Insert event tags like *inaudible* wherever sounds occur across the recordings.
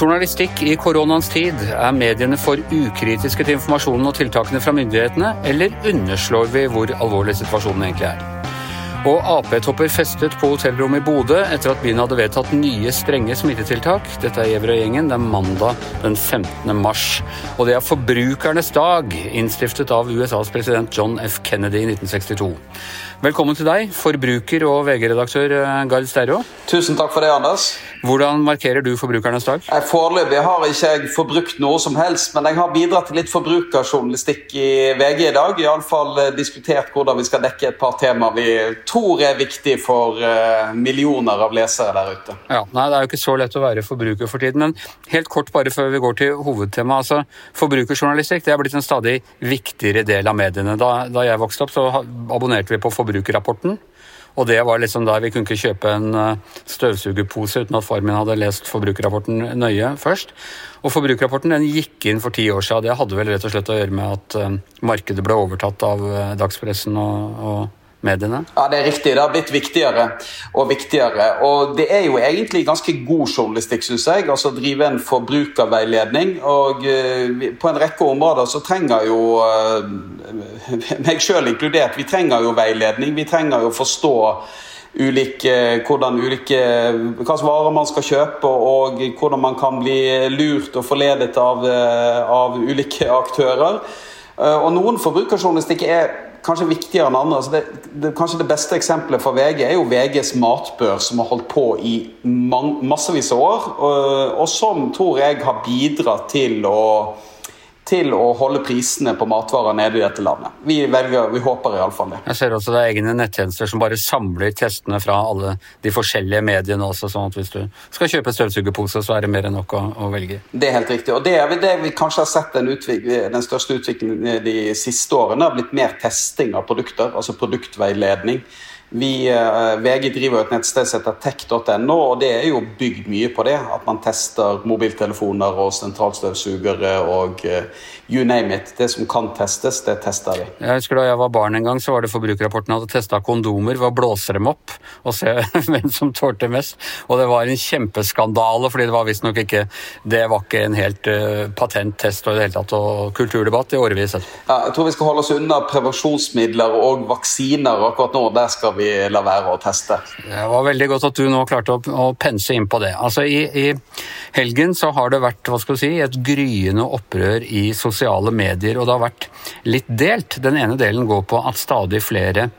Journalistikk i koronaens tid. Er mediene for ukritiske til informasjonen og tiltakene fra myndighetene, eller underslår vi hvor alvorlig situasjonen egentlig er? Og Ap-topper festet på hotellrommet i Bodø etter at byen hadde vedtatt nye strenge smittetiltak. Dette er Gjevrøy-gjengen. Det er mandag den 15. mars. Og det er forbrukernes dag, innstiftet av USAs president John F. Kennedy i 1962. Velkommen til deg, forbruker og VG-redaktør eh, Gard Sterro. Tusen takk for det, Anders. Hvordan markerer du forbrukernes dag? Foreløpig har ikke jeg forbrukt noe som helst, men jeg har bidratt til litt forbrukerjournalistikk i VG i dag. Iallfall eh, diskutert hvordan vi skal dekke et par temaer vi tror er viktig for millioner av lesere der ute. Ja, nei, Det er jo ikke så lett å være forbruker for tiden, men helt kort bare før vi går til hovedtemaet. Altså, forbrukerjournalistikk det er blitt en stadig viktigere del av mediene. Da, da jeg vokste opp, så abonnerte vi på Forbrukerjournalistikk Forbrukerrapporten. Og det var liksom der vi kunne ikke kjøpe en eh, støvsugerpose uten at far min hadde lest Forbrukerrapporten nøye først. Og Forbrukerrapporten den gikk inn for ti år siden. Det hadde vel rett og slett å gjøre med at eh, markedet ble overtatt av eh, dagspressen og, og mediene? Ja, det er riktig. Det har blitt viktigere og viktigere. Og det er jo egentlig ganske god journalistikk, syns jeg. Altså drive en forbrukerveiledning. Og uh, på en rekke områder så trenger jo uh, *laughs* meg sjøl inkludert, vi trenger jo veiledning. Vi trenger jo forstå ulike, hvordan ulike, hvilke varer man skal kjøpe, og hvordan man kan bli lurt og forledet av, eh, av ulike aktører. Og noen forbrukerjournalistikk er kanskje viktigere enn andre. Altså det, det, kanskje det beste eksempelet for VG er jo VGs matbør, som har holdt på i massevis av år, og, og som tror jeg har bidratt til å til å holde prisene på matvarer nede i dette landet. Vi velger, vi håper iallfall det. Jeg ser også det er egne nettjenester som bare samler testene fra alle de forskjellige mediene også, sånn at hvis du skal kjøpe støvsugerpose, så er det mer enn nok å, å, velge. Det er helt riktig. Og det er det vi kanskje har sett den, den største utviklingen de siste årene, har blitt mer testing av produkter, altså produktveiledning. Vi, eh, VG driver et nettsted som heter tech.no, og det er jo bygd mye på det. At man tester mobiltelefoner og sentralstøvsugere og uh, you name it. Det som kan testes, det tester vi. Jeg husker Da jeg var barn en gang, så var det Forbrukerrapporten hadde testa kondomer ved å blåse dem opp og se *laughs* hvem som tålte mest. Og det var en kjempeskandale, fordi det var visstnok ikke Det var ikke en helt uh, patent test og i det hele tatt, og kulturdebatt i årevis. Ja, jeg tror vi skal holde oss unna prevensjonsmidler og vaksiner akkurat nå. Der skal vi vi la være å teste. Det var veldig godt at du nå klarte å, å pense inn på det. Altså i, i, helgen så har det vært hva skal du si, et gryende opprør i sosiale medier, og det har vært litt delt. Den ene delen går på at stadig flere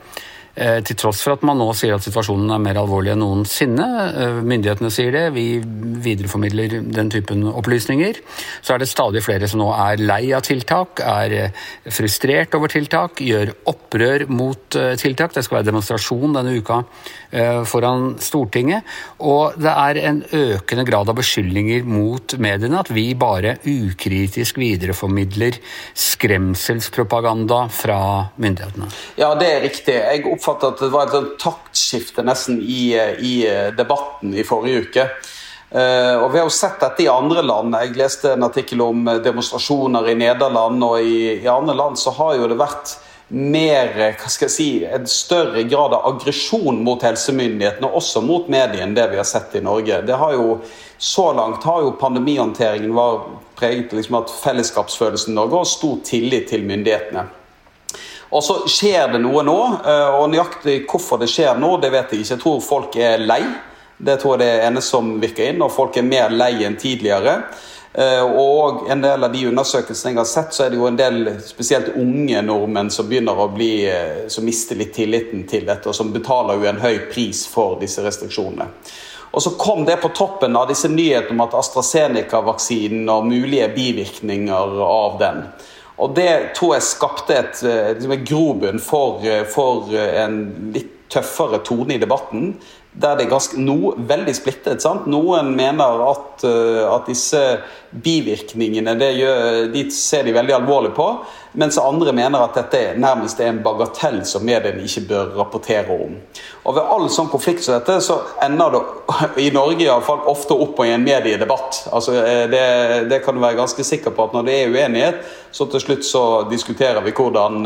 til tross for at man nå sier at situasjonen er mer alvorlig enn noensinne. Eh, myndighetene sier det, vi videreformidler den typen opplysninger. Så er det stadig flere som nå er lei av tiltak, er eh, frustrert over tiltak, gjør opprør mot tiltak. Det skal være demonstrasjon denne uka foran Stortinget. Og det er en økende grad av beskyldninger mot mediene at vi bare ukritisk videreformidler skremselspropaganda fra myndighetene. Ja, det er riktig. Jeg oppfatter at det var et taktskifte nesten i, i, debatten i forrige uke. Uh, og Vi har jo sett dette i andre land. Jeg leste en artikkel om demonstrasjoner i Nederland. og i, i andre land så har jo det vært mer, hva skal jeg si, en større grad av aggresjon mot helsemyndighetene, også mot mediene, det vi har sett i Norge. Det har jo, Så langt har jo pandemihåndteringen var preget liksom at fellesskapsfølelsen i Norge og stor tillit til myndighetene. Og så skjer det noe nå, eh, og nøyaktig hvorfor det skjer nå, det vet jeg ikke. Jeg tror folk er lei. Det tror jeg det er ene som virker inn, og folk er mer lei enn tidligere. Eh, og en del av de undersøkelsene jeg har sett, så er det jo en del spesielt unge nordmenn som begynner å bli, eh, som mister litt tilliten til dette, og som betaler jo en høy pris for disse restriksjonene. Og så kom det på toppen av disse nyhetene om at AstraZeneca-vaksinen og mulige bivirkninger av den. Og det tror jeg skapte et, et liksom grobunn for, eh, for, eh, en litt tøffere tone i debatten. Der det er ganske, no, veldig splittet. sant? Noen mener at, at disse bivirkningene gjør, de ser de veldig alvorlig på. Mens andre mener at dette nærmest er en bagatell som mediene ikke bør rapportere om. Og Ved all sånn konflikt som dette, så ender det *laughs* i Norge i alle fall, ofte opp på en mediedebatt. Altså, det, det kan du være ganske sikker på at når det er uenighet, så til slutt så diskuterer vi hvordan,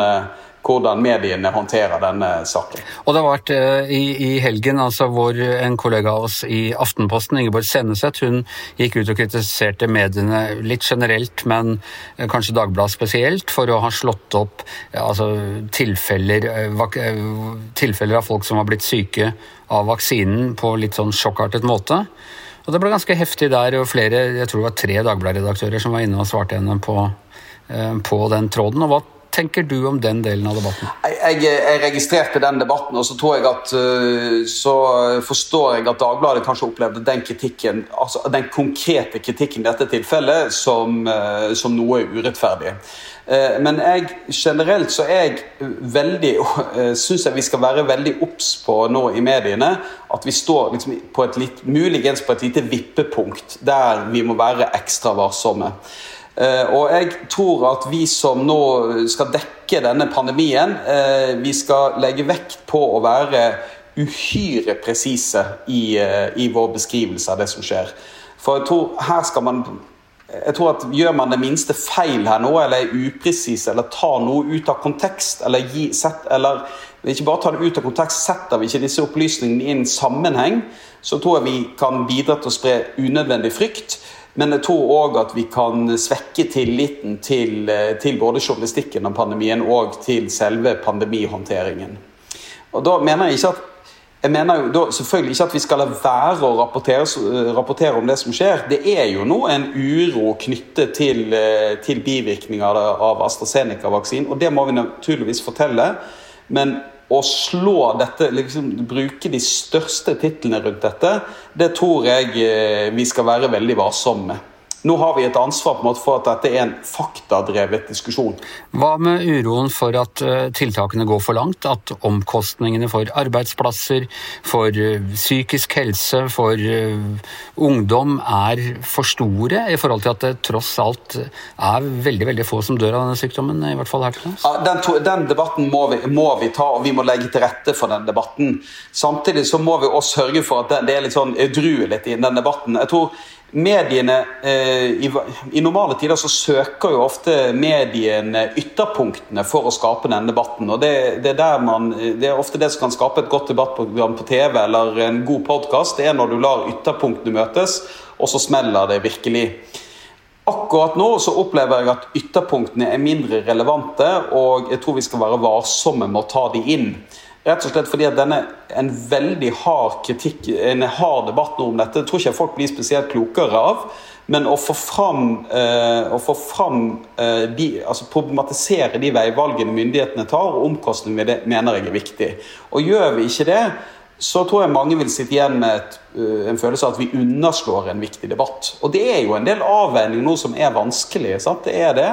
hvordan mediene håndterer denne saken. Og det har vært uh, i, i, helgen altså hvor en kollega av oss i Aftenposten, Ingeborg Senneset, hun gikk ut og kritiserte mediene litt generelt, men uh, kanskje Dagbladet spesielt, for å ha slått opp uh, altså, tilfeller, tilfeller av folk som har blitt syke av vaksinen på litt sånn sjokkartet måte. Og det ble ganske heftig der, og flere, jeg tror det var tre Dagbladet-redaktører som var inne og svarte henne på, på den tråden. Og hva tenker du om den delen av debatten? Jeg, jeg, registrerte den debatten, og så tror jeg at øh, så forstår jeg at Dagbladet kanskje opplevde den kritikken, altså den konkrete kritikken i dette tilfellet som, øh, som noe urettferdig. Øh, men jeg, generelt så jeg veldig *laughs* syns jeg vi skal være veldig obs på nå i mediene at vi står liksom på et litt, muligens på et lite vippepunkt der vi må være ekstra varsomme. Eh, og jeg tror at vi som nå skal dekke denne pandemien, eh, vi skal legge vekt på å være uhyre presise i, eh, i vår beskrivelse av det som skjer. For jeg tror her skal man jeg tror at Gjør man det minste feil her nå, eller er upresis, eller tar noe ut av kontekst, eller, gi, set, eller ikke bare tar det ut av kontekst, setter vi ikke disse opplysningene i en sammenheng, så tror jeg vi kan bidra til å spre unødvendig frykt. Men jeg tror òg at vi kan svekke tilliten til, eh, til, både journalistikken om pandemien og til selve pandemihåndteringen. Og da mener Jeg ikke at jeg mener jo da selvfølgelig ikke at vi skal la være å rapportere, rapportere, om det som skjer. Det er jo nå en uro knyttet til, eh, til bivirkninger av AstraZeneca-vaksinen, og det må vi naturligvis fortelle. Men å slå dette, liksom bruke de største titlene rundt dette, det tror jeg eh, vi skal være veldig varsomme med. Nå har vi et ansvar på en måte for at dette er en faktadrevet diskusjon. Hva med uroen for at eh, tiltakene går for langt? At omkostningene for arbeidsplasser, for eh, psykisk helse, for eh, ungdom er for store i forhold til at det tross alt er veldig veldig få som dør av denne sykdommen? i hvert fall her til oss? Ja, den, den, debatten må vi, må vi, ta, og vi må legge til rette for den debatten. Samtidig så må vi også sørge for at det, det er litt sånn edruelighet i den debatten. Jeg tror mediene eh, i, i, normale tider så søker jo ofte mediene ytterpunktene for å skape denne debatten. og det, det, er man, det, er ofte det som kan skape et godt debattprogram på TV eller en god podkast. Det er når du lar ytterpunktene møtes, og så smeller det virkelig. Akkurat nå så opplever jeg at ytterpunktene er mindre relevante, og jeg tror vi skal være varsomme med å ta de inn. Rett og slett fordi at denne en veldig hard kritikk, en hard debatt nå om dette, tror ikke folk blir spesielt klokere av. Men å få fram, eh, å få fram eh, de, altså problematisere de veivalgene myndighetene tar, og omkostningene ved det, mener jeg er viktig. Og gjør vi ikke det, så tror jeg mange vil sitte igjen med et, uh, en følelse av at vi underslår en viktig debatt. Og det er jo en del avveininger nå som er vanskelig. Sant? Det er det.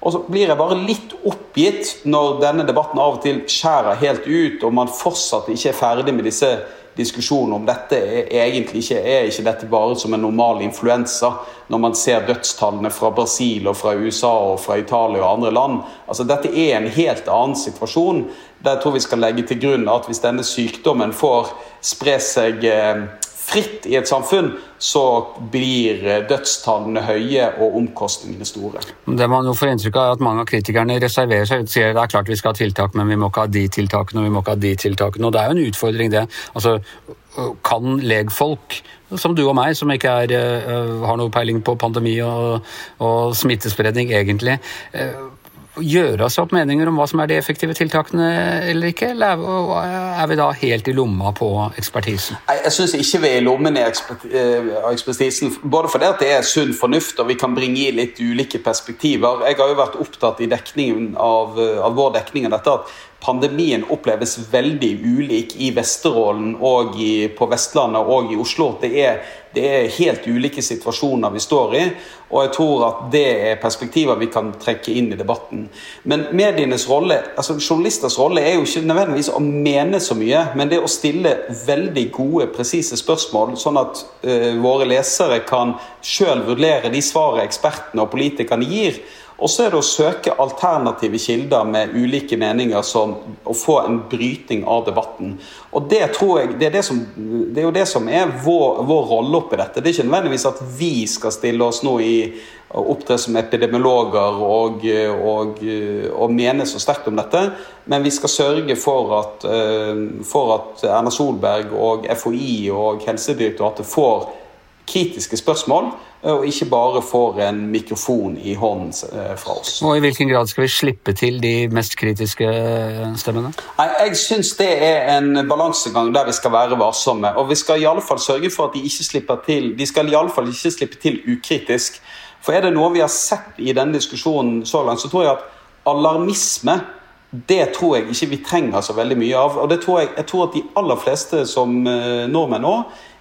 Og så blir jeg bare litt oppgitt når denne debatten av og til skjærer helt ut, og man fortsatt ikke er ferdig med disse diskusjonene om dette er egentlig ikke er ikke dette bare som en normal influensa, når man ser dødstallene fra Brasil og fra USA og fra Italia og andre land. Altså Dette er en helt annen situasjon. Der tror vi skal legge til grunn at hvis denne sykdommen får spre seg eh, fritt i et samfunn, så blir eh, dødstallene høye og omkostningene store. Det man jo får inntrykk av er at Mange av kritikerne reserverer seg og sier det er klart vi skal ha tiltak, men vi må ikke ha de tiltakene og vi må ikke ha de tiltakene. Og Det er jo en utfordring, det. Altså, kan legfolk som du og meg, som ikke er, uh, har noe peiling på pandemi og, og smittespredning egentlig, uh, gjøre oss opp meninger om hva som er de effektive tiltakene eller ikke? Eller er vi da helt i lomma på ekspertisen? Jeg syns ikke vi er i lommen eh, av ekspertisen. Både fordi det er sunn fornuft og vi kan bringe i litt ulike perspektiver. Jeg har jo vært opptatt i dekningen av, eh, av vår dekning av dette at pandemien oppleves veldig ulik i Vesterålen og i, på Vestlandet og i Oslo. Det er, det er, helt ulike situasjoner vi står i, og jeg tror at det er perspektiver vi kan trekke inn i debatten. Men medienes rolle, altså journalisters rolle er jo ikke nødvendigvis å mene så mye, men det å stille veldig gode, presise spørsmål, sånn at uh, våre lesere kan sjøl vurdere de svarene ekspertene og politikerne gir. Og så er det å søke alternative kilder med ulike meninger som å få en brytning av debatten. Og det tror jeg, det er, det som, det er jo det som er vår, vår rolle oppi dette. Det er ikke nødvendigvis at vi skal stille oss nå i å opptre som epidemiologer og, og, og, mene så sterkt om dette, men vi skal sørge for at, eh, for at Erna Solberg og FHI og Helsedirektoratet får kritiske spørsmål Eh, og ikke bare får en mikrofon i hånden eh, fra oss. Og I hvilken grad skal vi slippe til de mest kritiske eh, stemmene? Nei, jeg syns det er en balansegang der vi skal være varsomme. Og vi skal i alle fall sørge for at de ikke slipper til De skal i alle fall ikke slippe til ukritisk. For er det noe vi har sett i denne diskusjonen så langt, så tror jeg at alarmisme det tror jeg ikke vi trenger så veldig mye av. Og det tror jeg, jeg tror at de aller fleste som nordmenn nå,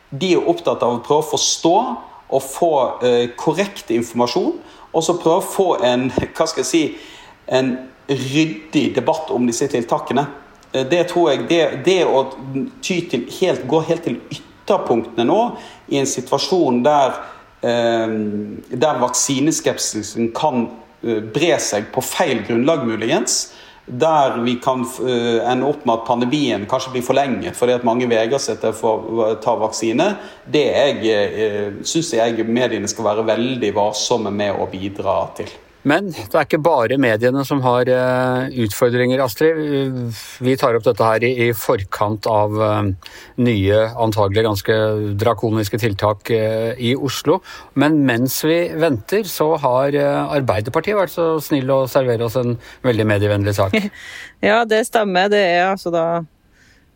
de er opptatt av å prøve å forstå og få eh, korrekt informasjon, og så prøve å få en *laughs* hva skal jeg si, en ryddig debatt om disse tiltakene. Eh, det tror jeg, det, det å ty til helt, gå helt til ytterpunktene nå, i en situasjon der, eh, der vaksineskepsisen kan eh, bre seg på feil grunnlag, muligens, der vi kan uh, ende opp med at pandemien kanskje blir forlenget fordi at mange vegrer seg til å ta vaksine, det uh, syns jeg mediene skal være veldig varsomme med å bidra til. Men det er ikke bare mediene som har eh, utfordringer, Astrid. Vi tar opp dette her i forkant av eh, nye, antagelig ganske drakoniske tiltak eh, i Oslo. Men mens vi venter, så har Arbeiderpartiet vært så snill å servere oss en veldig medievennlig sak. *laughs* Ja, det stemmer. Det er altså da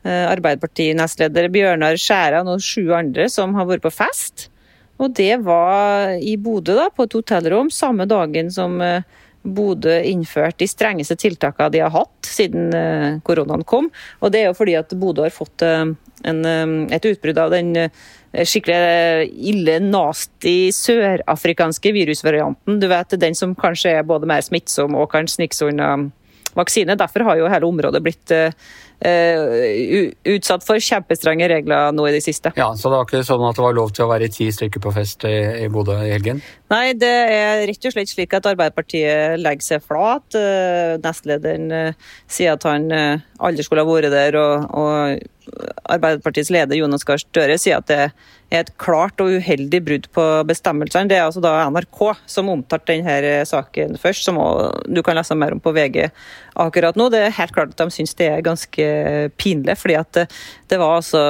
Arbeiderparti-nestleder Bjørnar Skjæran og sju andre som har vært på fest. Og det var i Bodø, da, på et hotellrom, samme dagen som eh, Bodø innførte de strengeste tiltakene de har hatt siden eh, koronaen kom. Og det er jo fordi at Bodø har fått eh, en, et utbrudd av den skikkelig ille, nasty sørafrikanske virusvarianten. Du vet, Den som kanskje er både mer smittsom og kan snike seg unna vaksine. Derfor har jo hele området blitt Uh, utsatt for kjempestrenge regler nå i det siste. Ja, Så det var ikke sånn at det var lov til å være ti stykker på fest i, i Bodø i helgen? Nei, det er rett og slett slik at Arbeiderpartiet legger seg flat. Uh, nestlederen uh, sier at han aldri skulle ha vært der, og, og Arbeiderpartiets leder Jonas Gahr Støre sier at det er et klart og uheldig brudd på bestemmelsene. Det er altså da NRK som omtalte denne saken først, som du kan lese mer om på VG akkurat nå. Det er helt klart at de syns det er ganske pinlig, fordi at det var altså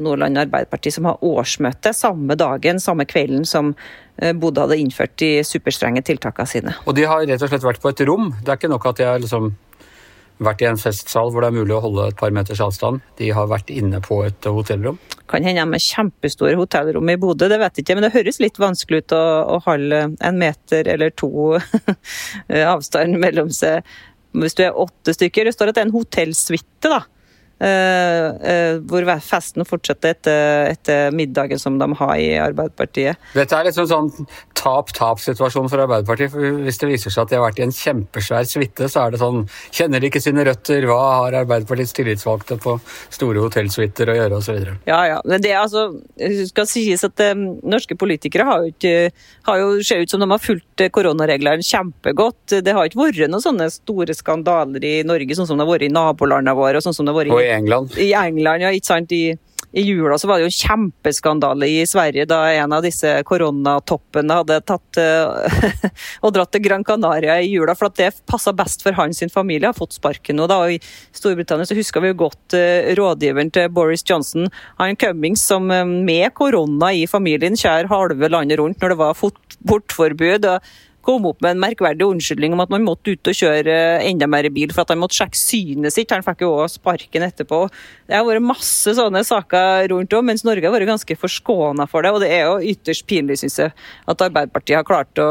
Nordland Arbeiderparti som har årsmøte samme dagen, samme kvelden som eh, Bodø hadde innført de superstrenge tiltakene sine. Og de har rett og slett vært på et rom? Det er ikke nok at de har liksom vært i en festsal hvor det er mulig å holde et par meters avstand. De har vært inne på et hotellrom. Kan hende de har kjempestore hotellrom i Bodø, det vet jeg ikke. Men det høres litt vanskelig ut å, å holde en meter eller to *laughs* avstand mellom seg hvis du er åtte stykker. Det står at det er en hotellsuite, da. Eh, eh, hvor festen fortsetter etter, etter, middagen som de har i Arbeiderpartiet. Dette er liksom sånn tap-tap-situasjon for Arbeiderpartiet. for Hvis det viser seg at de har vært i en kjempesvær suite, så er det sånn Kjenner de ikke sine røtter? Hva har Arbeiderpartiets tillitsvalgte på store hotellsuiter å gjøre, osv.? Ja, ja. Men det altså, skal sies at um, norske politikere har jo ikke har jo, ser ut som de har fulgt koronareglene kjempegodt. Det har ikke vært noen sånne store skandaler i Norge, sånn som det har vært i nabolandene våre. og sånn som det har vært i England. I England, ja. ikke sant? I, i jula så var det jo kjempeskandale i Sverige da en av disse koronatoppene hadde tatt uh, *laughs* og dratt til Gran Canaria i jula, for at det passa best for hans familie. Har fått sparken nå. da, og I Storbritannia så husker vi jo godt uh, rådgiveren til Boris Johnson, han Cummings, som uh, med korona i familien kjær halve landet rundt når det var bortforbud. og kom opp med en merkverdig unnskyldning om at man måtte ut og kjøre enda mer bil for at han måtte sjekke synet sitt. Han fikk jo òg sparken etterpå. Det har vært masse sånne saker rundt om, mens Norge har vært ganske forskåna for det. Og det er jo ytterst pinlig, syns jeg, at Arbeiderpartiet har klart å,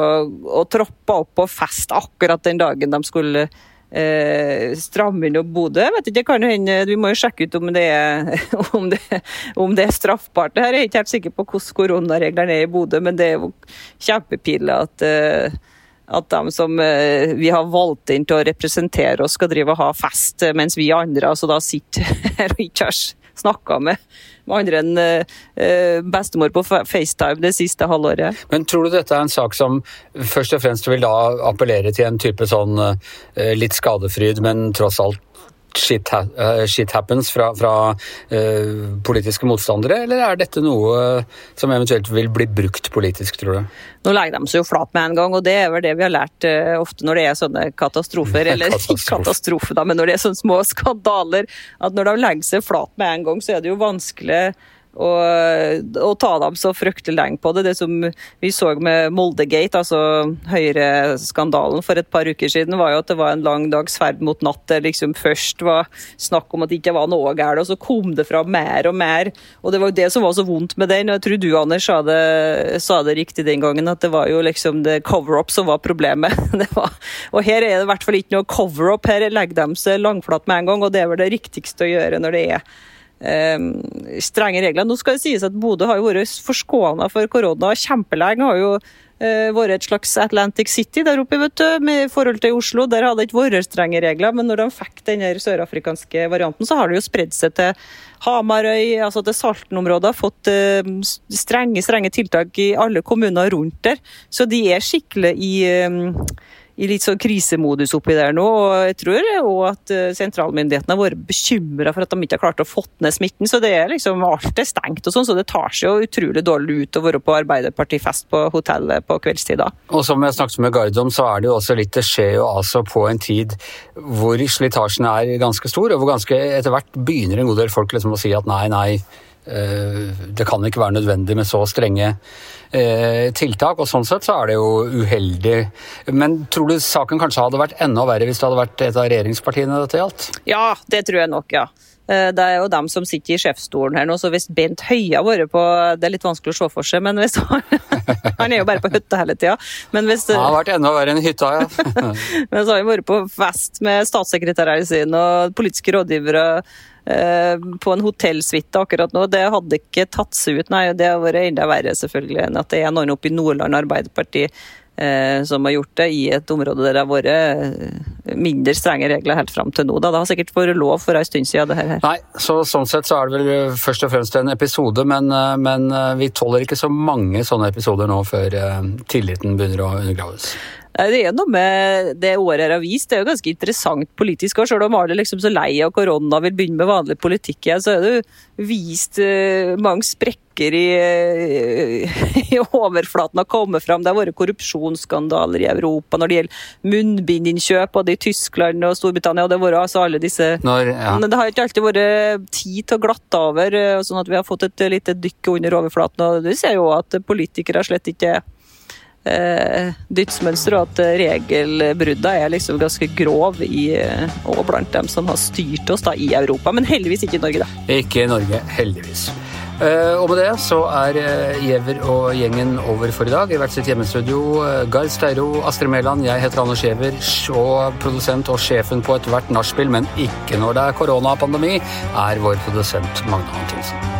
å troppe opp på fest akkurat den dagen de skulle eh, inn opp Bodø. Vet ikke, kan hende, Vi må jo sjekke ut om det, er, *laughs* om, det, om det er straffbart. Det her er ikke helt sikker på hvordan koronareglene er i Bodø, men det er jo kjempepille at eh, at de som eh, vi har valgt inn til å representere oss, skal drive og ha fest, mens vi andre altså da sitter *laughs* her og ikke har snakka med, med andre enn uh, bestemor på FaceTime det siste halvåret. Men tror du dette er en sak som først og fremst vil da appellere til en type sånn uh, litt skadefryd, men tross alt shit, ha uh, shit happens fra, fra uh, politiske motstandere, eller er dette noe som eventuelt vil bli brukt politisk, tror du? Nå legger de seg jo flat med en gang, og det er vel det vi har lært uh, ofte når det er sånne katastrofer. *laughs* Eller ikke katastrofe, da, men når det er sånne små skandaler. At når de legger seg flat med en gang, så er det jo vanskelig og, og, ta dem så fryktelig lenge på det. Det som vi så med Moldegate, altså Høyre-skandalen for et par uker siden, var jo at det var en lang dags ferd mot natt. Det liksom først var snakk om at det ikke var noe galt, og så kom det fram mer og mer. Og det var jo det som var så vondt med den. og Jeg tror du, Anders, sa det, sa det riktig den gangen, at det var jo liksom det cover-up som var problemet. *laughs* Var, og her er det i hvert fall ikke noe cover-up. Her legger de seg langflat med en gang, og det er vel det riktigste å gjøre når det er strenge regler. Nå skal det sies at Bodø har jo vært forskåna for korona kjempelenge. har jo uh, vært et slags Atlantic City der oppe, vet du, med forhold til Oslo. Der hadde det ikke vært strenge regler, men når de fikk den sørafrikanske varianten, så har det jo spredd seg til Hamarøy, altså til Salten-området, fått uh, strenge, strenge tiltak i alle kommuner rundt der. Så de er skikkelig i uh, i litt sånn krisemodus oppi der nå. og Jeg tror òg at eh, sentralmyndighetene har vært bekymra for at de ikke har klart å fått ned smitten. så det er liksom Alt er stengt og sånn, så det tar seg jo utrolig dårlig ut å være på Arbeiderpartifest på hotellet på kveldstid. Og som jeg snakket med Gard om, så er det jo også litt Det skjer jo altså på en tid hvor slitasjen er ganske stor, og hvor ganske etter hvert begynner en god del folk liksom å si at nei, nei, eh, det kan ikke være nødvendig med så strenge tiltak. og Sånn sett så er det jo uheldig. Men tror du saken kanskje hadde vært enda verre hvis det hadde vært et av regjeringspartiene dette gjaldt? Ja, det tror jeg nok, ja. Eh, det er jo dem som sitter i sjefsstolen her nå, så hvis Bent Høie har vært på Det er litt vanskelig å se for seg, men hvis *laughs* han Han er jo bare på hytta hele tida. Men hvis Han har vært enda verre enn hytta, ja. *laughs* men så har han vært på fest med statssekretærene sine og politiske rådgivere Eh, på en hotellsuite akkurat nå. Det hadde ikke tatt seg ut, nei. Det har vært enda verre selvfølgelig enn at det er noen oppe i Nordland Arbeiderparti eh, som har gjort det i et område der det har vært eh, mindre strenge regler helt fram til nå. Da. Det har sikkert vært lov for en stund siden. det her. Nei, så Sånn sett så er det vel først og fremst en episode, men, men vi tåler ikke så mange sånne episoder nå før tilliten begynner å undergraves. Det er noe med det året her har vist. Det er jo ganske interessant politisk. Og selv om alle liksom så lei av korona vil begynne med vanlig politikk igjen, så er det jo vist uh, mange sprekker i, uh, *laughs* i overflaten har kommet fram. Det har vært korrupsjonsskandaler i Europa når det gjelder munnbindinnkjøp, både i Tyskland og Storbritannia. og Det har vært altså alle disse... Når, ja. Men det har ikke alltid vært tid til å glatte over, eh, sånn at vi har fått et lite dykk under overflaten. og Du ser jo at politikere slett ikke eh, dydsmønster, og at regelbrudda er liksom ganske grov i, eh, og blant dem som har styrt oss da, i Europa. Men heldigvis ikke i Norge, da. Ikke i Norge, heldigvis. Uh, og med det så er Giæver og gjengen over for i dag. I hvert sitt hjemmestudio. Gard Steiro, Astrid Mæland, jeg heter Anders Giæver, og produsent og sjefen på ethvert nachspiel, men ikke når det er koronapandemi, er vår produsent Magne Antonsen.